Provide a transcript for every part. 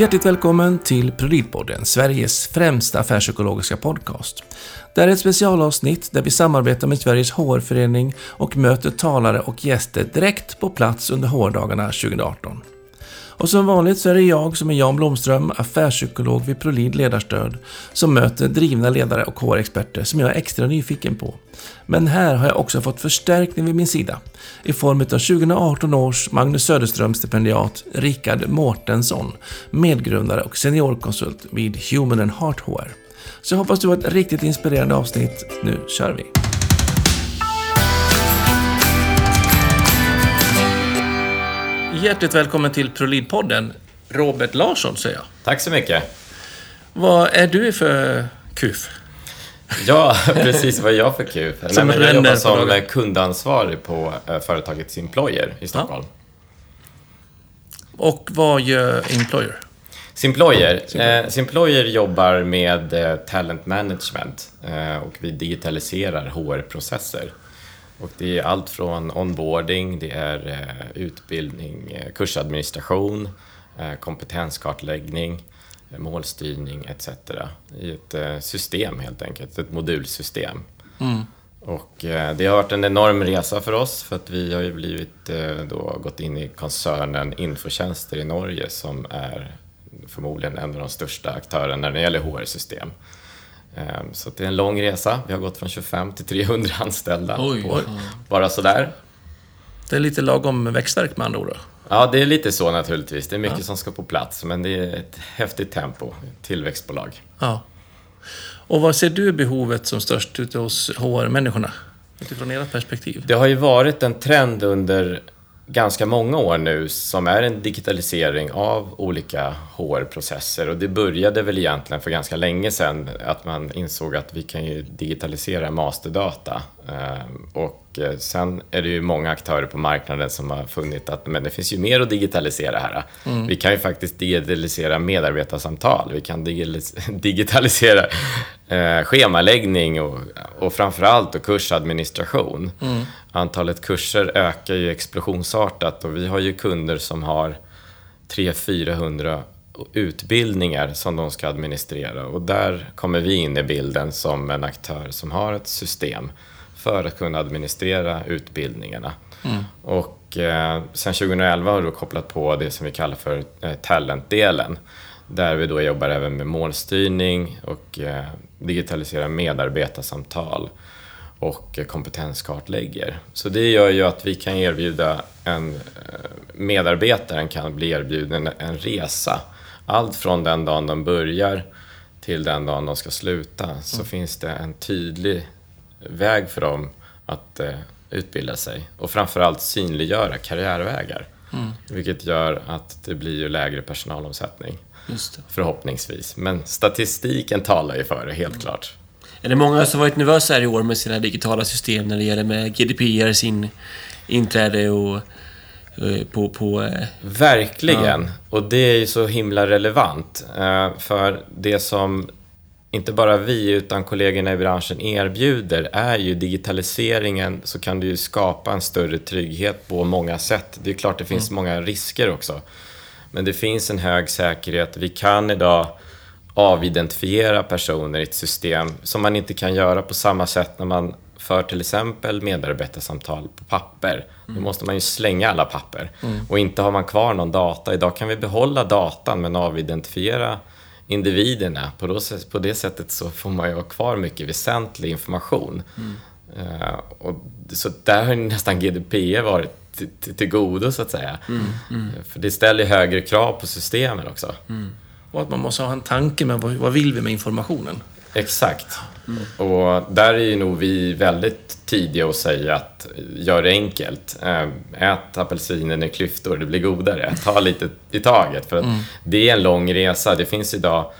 Hjärtligt välkommen till Prolidpodden, Sveriges främsta affärspsykologiska podcast. Det här är ett specialavsnitt där vi samarbetar med Sveriges HR-förening och möter talare och gäster direkt på plats under HR-dagarna 2018. Och som vanligt så är det jag som är Jan Blomström, affärspsykolog vid Prolid Ledarstöd, som möter drivna ledare och HR-experter som jag är extra nyfiken på. Men här har jag också fått förstärkning vid min sida i form av 2018 års Magnus Söderström-stipendiat Rickard Mårtensson, medgrundare och seniorkonsult vid Human and Heart HR. Så jag hoppas du har ett riktigt inspirerande avsnitt. Nu kör vi! Hjärtligt välkommen till Prolidpodden. Robert Larsson säger jag. Tack så mycket. Vad är du för KUF? Ja, precis. Vad är jag för KUF? Nej, men jag jobbar som kundansvarig på eh, företaget Simployer i Stockholm. Ja. Och vad gör Employer? Simployer. Eh, Simployer jobbar med eh, talent management eh, och vi digitaliserar HR-processer. Och det är allt från onboarding, det är eh, utbildning, eh, kursadministration, eh, kompetenskartläggning, målstyrning etc. I ett system helt enkelt, ett modulsystem. Mm. Och det har varit en enorm resa för oss för att vi har ju blivit då gått in i koncernen Infotjänster i Norge som är förmodligen en av de största aktörerna när det gäller HR-system. Ehm, så det är en lång resa. Vi har gått från 25 till 300 anställda Oj, på ja. bara sådär. Det är lite lagom växtverk med andra ord? Ja, det är lite så naturligtvis. Det är mycket ja. som ska på plats, men det är ett häftigt tempo. Tillväxtbolag. Ja. Och vad ser du behovet som störst ute hos HR-människorna? Utifrån ert perspektiv? Det har ju varit en trend under ganska många år nu som är en digitalisering av olika HR-processer och det började väl egentligen för ganska länge sedan att man insåg att vi kan ju digitalisera masterdata. Ehm, och och sen är det ju många aktörer på marknaden som har funnit att men det finns ju mer att digitalisera här. Mm. Vi kan ju faktiskt digitalisera medarbetarsamtal, vi kan digitalisera eh, schemaläggning och, och framförallt och kursadministration. Mm. Antalet kurser ökar ju explosionsartat och vi har ju kunder som har 300-400 utbildningar som de ska administrera och där kommer vi in i bilden som en aktör som har ett system för att kunna administrera utbildningarna. Mm. Och eh, sen 2011 har vi kopplat på det som vi kallar för eh, talentdelen där vi då jobbar även med målstyrning och eh, digitaliserar medarbetarsamtal och kompetenskartlägger. Så det gör ju att vi kan erbjuda en eh, medarbetaren kan bli erbjuden en resa. Allt från den dagen de börjar till den dagen de ska sluta så mm. finns det en tydlig väg för dem att eh, utbilda sig och framförallt synliggöra karriärvägar. Mm. Vilket gör att det blir ju lägre personalomsättning. Förhoppningsvis. Men statistiken talar ju för det, helt mm. klart. Är det många som varit nervösa här i år med sina digitala system när det gäller med GDPR, sin inträde och eh, på... på eh, Verkligen. Ja. Och det är ju så himla relevant. Eh, för det som inte bara vi utan kollegorna i branschen erbjuder är ju digitaliseringen så kan du ju skapa en större trygghet på många sätt. Det är klart det finns mm. många risker också. Men det finns en hög säkerhet. Vi kan idag avidentifiera personer i ett system som man inte kan göra på samma sätt när man för till exempel medarbetarsamtal på papper. Mm. Då måste man ju slänga alla papper. Mm. Och inte har man kvar någon data. Idag kan vi behålla datan men avidentifiera individerna. På, då, på det sättet så får man ju ha kvar mycket väsentlig information. Mm. Uh, och, så där har nästan GDPR varit till, till, till godo så att säga. Mm, mm. För det ställer högre krav på systemen också. Mm. Och att man måste ha en tanke med vad, vad vill vi med informationen? Exakt. Mm. Och där är ju nog vi väldigt tidiga att säga att gör det enkelt. Eh, ät apelsinen i klyftor, det blir godare. Ta lite i taget. För att mm. det är en lång resa. Det finns idag,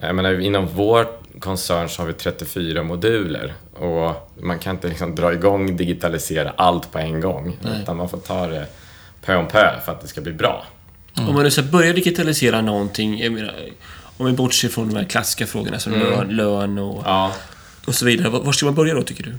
jag menar, inom vår koncern så har vi 34 moduler och man kan inte liksom dra igång digitalisera allt på en gång. Nej. Utan man får ta det pö om pö för att det ska bli bra. Mm. Om man nu ska börja digitalisera någonting, menar, om vi bortser från de här klassiska frågorna som mm. lön, lön och, ja. och så vidare. Var ska man börja då, tycker du?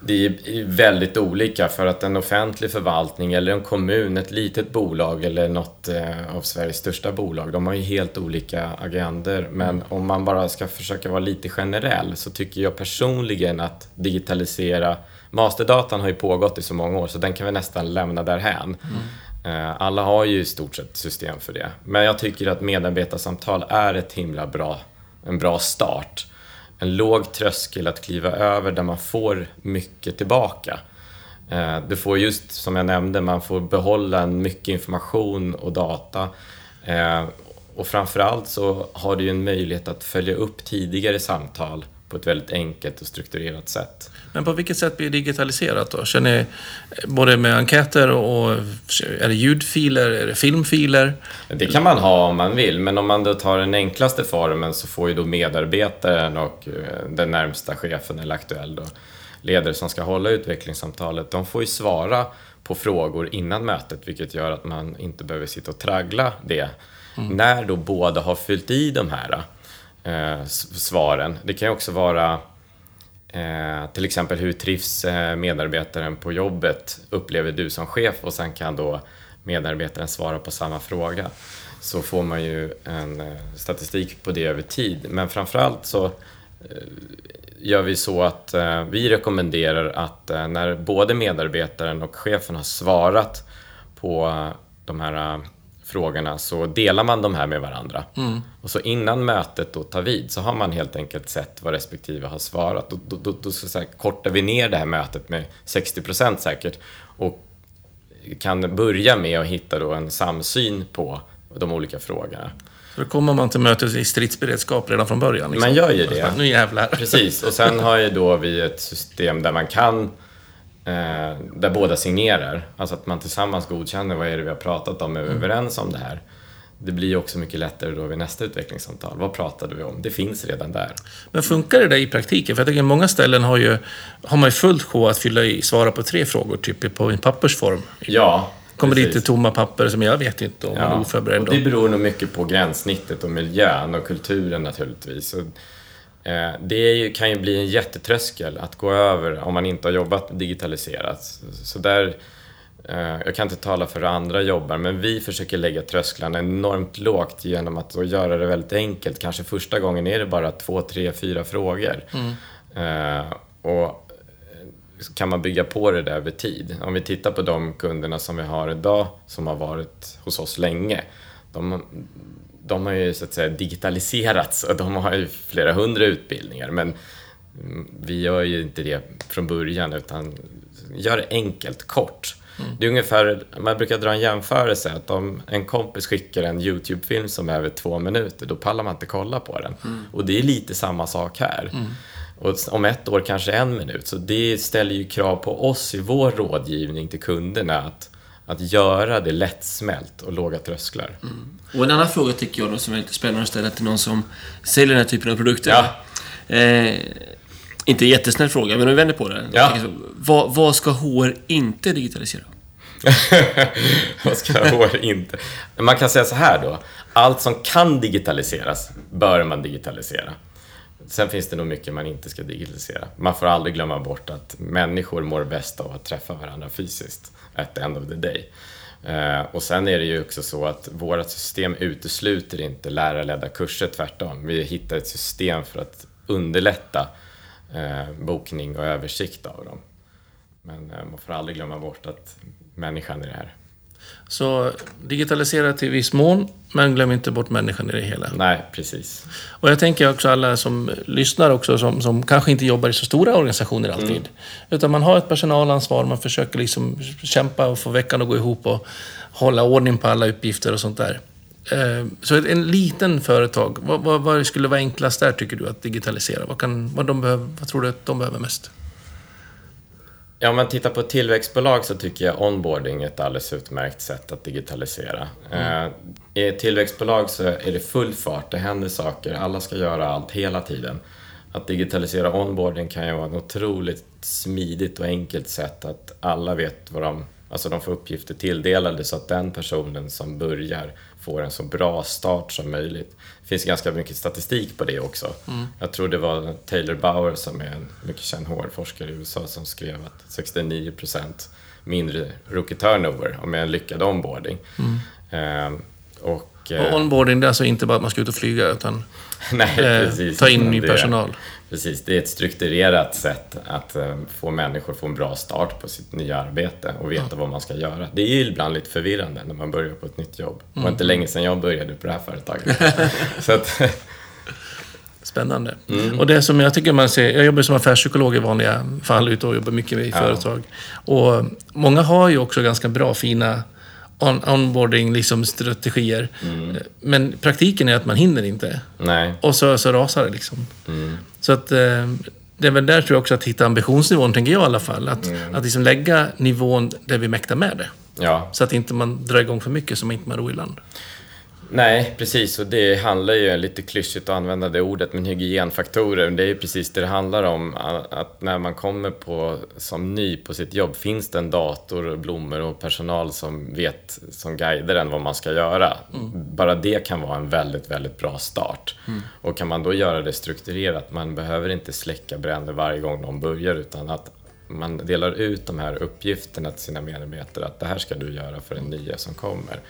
Det är väldigt olika för att en offentlig förvaltning eller en kommun, ett litet bolag eller något eh, av Sveriges största bolag, de har ju helt olika agender. Men om man bara ska försöka vara lite generell så tycker jag personligen att digitalisera Masterdatan har ju pågått i så många år så den kan vi nästan lämna därhän. Mm. Eh, alla har ju i stort sett system för det. Men jag tycker att medarbetarsamtal är ett himla bra, en bra start en låg tröskel att kliva över där man får mycket tillbaka. Eh, du får just som jag nämnde, man får behålla mycket information och data. Eh, och framförallt så har du en möjlighet att följa upp tidigare samtal på ett väldigt enkelt och strukturerat sätt. Men på vilket sätt blir det digitaliserat då? Känner ni både med enkäter och är det ljudfiler, är det filmfiler? Det kan man ha om man vill, men om man då tar den enklaste formen så får ju då medarbetaren och eh, den närmsta chefen eller aktuell då, ledare som ska hålla utvecklingssamtalet, de får ju svara på frågor innan mötet, vilket gör att man inte behöver sitta och traggla det. Mm. När då båda har fyllt i de här eh, svaren. Det kan ju också vara eh, till exempel hur trivs eh, medarbetaren på jobbet upplever du som chef och sen kan då medarbetaren svara på samma fråga. Så får man ju en eh, statistik på det över tid. Men framförallt så eh, gör vi så att eh, vi rekommenderar att eh, när både medarbetaren och chefen har svarat på de här eh, frågorna så delar man de här med varandra. Mm. Och så innan mötet då tar vid så har man helt enkelt sett vad respektive har svarat. Då, då, då, då så här, kortar vi ner det här mötet med 60% säkert och kan börja med att hitta då en samsyn på de olika frågorna. Så då kommer man till mötet i stridsberedskap redan från början? Liksom. Man gör ju det. Nu jävlar. Precis, och sen har ju då vi ett system där man kan Eh, där båda signerar. Alltså att man tillsammans godkänner vad är det vi har pratat om, är vi mm. överens om det här? Det blir också mycket lättare då vid nästa utvecklingssamtal. Vad pratade vi om? Det finns redan där. Men funkar det där i praktiken? För jag tycker många ställen har, ju, har man ju fullt sjå att fylla i, svara på tre frågor, typ på en pappersform. Ja, Kommer precis. dit tomma papper som jag vet inte om ja, man är oförberedd. Och det beror nog mycket på gränssnittet och miljön och kulturen naturligtvis. Och Eh, det kan ju bli en jättetröskel att gå över om man inte har jobbat digitaliserat. Så där, eh, jag kan inte tala för hur andra jobbar, men vi försöker lägga trösklarna enormt lågt genom att göra det väldigt enkelt. Kanske första gången är det bara två, tre, fyra frågor. Mm. Eh, och kan man bygga på det där över tid. Om vi tittar på de kunderna som vi har idag, som har varit hos oss länge. De, de har ju så att säga digitaliserats och de har ju flera hundra utbildningar men vi gör ju inte det från början utan gör det enkelt, kort. Mm. Det är ungefär, man brukar dra en jämförelse att om en kompis skickar en YouTube-film som är över två minuter, då pallar man inte kolla på den. Mm. Och det är lite samma sak här. Mm. Och om ett år kanske en minut. Så det ställer ju krav på oss i vår rådgivning till kunderna att att göra det lättsmält och låga trösklar. Mm. Och en annan fråga tycker jag då som är lite spännande att ställa till någon som säljer den här typen av produkter. Ja. Eh, inte en jättesnäll fråga, men om vi vänder på det. Ja. Vad, vad ska HR inte digitalisera? vad ska HR inte? Man kan säga så här då. Allt som kan digitaliseras bör man digitalisera. Sen finns det nog mycket man inte ska digitalisera. Man får aldrig glömma bort att människor mår bäst av att träffa varandra fysiskt at the end of the day. Eh, och sen är det ju också så att vårt system utesluter inte lärarledda kurser, tvärtom. Vi hittar ett system för att underlätta eh, bokning och översikt av dem. Men eh, man får aldrig glömma bort att människan är det här. Så digitalisera till viss mån, men glöm inte bort människan i det hela. Nej, precis. Och jag tänker också alla som lyssnar också, som, som kanske inte jobbar i så stora organisationer alltid. Mm. Utan man har ett personalansvar, man försöker liksom kämpa och få veckan att gå ihop och hålla ordning på alla uppgifter och sånt där. Eh, så en liten företag, vad, vad, vad skulle vara enklast där tycker du att digitalisera? Vad, kan, vad, de behöver, vad tror du att de behöver mest? Ja, om man tittar på tillväxtbolag så tycker jag onboarding är ett alldeles utmärkt sätt att digitalisera. Mm. I ett tillväxtbolag så är det full fart, det händer saker, alla ska göra allt hela tiden. Att digitalisera onboarding kan ju vara ett otroligt smidigt och enkelt sätt att alla vet vad de Alltså de får uppgifter tilldelade så att den personen som börjar får en så bra start som möjligt. Det finns ganska mycket statistik på det också. Mm. Jag tror det var Taylor Bauer som är en mycket känd HR-forskare i USA som skrev att 69% mindre rookie turnover med en lyckad onboarding. Mm. Ehm, och, och eh, onboarding det är alltså inte bara att man ska ut och flyga utan Nej, eh, ta in ny personal? Precis, det är ett strukturerat sätt att eh, få människor att få en bra start på sitt nya arbete och veta ja. vad man ska göra. Det är ju ibland lite förvirrande när man börjar på ett nytt jobb. Det var inte mm. länge sedan jag började på det här företaget. Så att, Spännande. Mm. Och det som jag tycker man ser, jag jobbar som affärspsykolog i vanliga fall, ute och jobbar mycket i ja. företag. Och många har ju också ganska bra, fina on onboarding liksom, strategier. Mm. Men praktiken är att man hinner inte. Nej. Och så, så rasar det liksom. Mm. Så att eh, det är väl där tror jag också att hitta ambitionsnivån, tänker jag i alla fall. Att, mm. att liksom lägga nivån där vi mäktar med det. Ja. Så att inte man drar igång för mycket så man inte man ror i land. Nej, precis. Och det handlar ju, lite klyschigt att använda det ordet, men hygienfaktorer. Det är ju precis det det handlar om. Att när man kommer på, som ny på sitt jobb, finns det en dator, och blommor och personal som vet, som guider en vad man ska göra. Mm. Bara det kan vara en väldigt, väldigt bra start. Mm. Och kan man då göra det strukturerat, man behöver inte släcka bränder varje gång någon börjar, utan att man delar ut de här uppgifterna till sina medarbetare, att det här ska du göra för den nya som kommer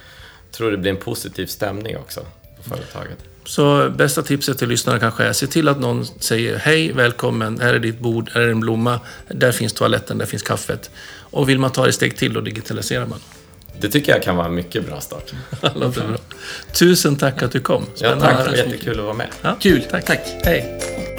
tror det blir en positiv stämning också på företaget. Så bästa tipset till lyssnarna kanske är, se till att någon säger hej, välkommen, här är ditt bord, här är en blomma, där finns toaletten, där finns kaffet. Och vill man ta ett steg till, då digitaliserar man. Det tycker jag kan vara en mycket bra start. Låter bra. Tusen tack att du kom. Spännande. Ja, tack, det var jättekul att vara med. Ja, kul, tack. tack. Hej.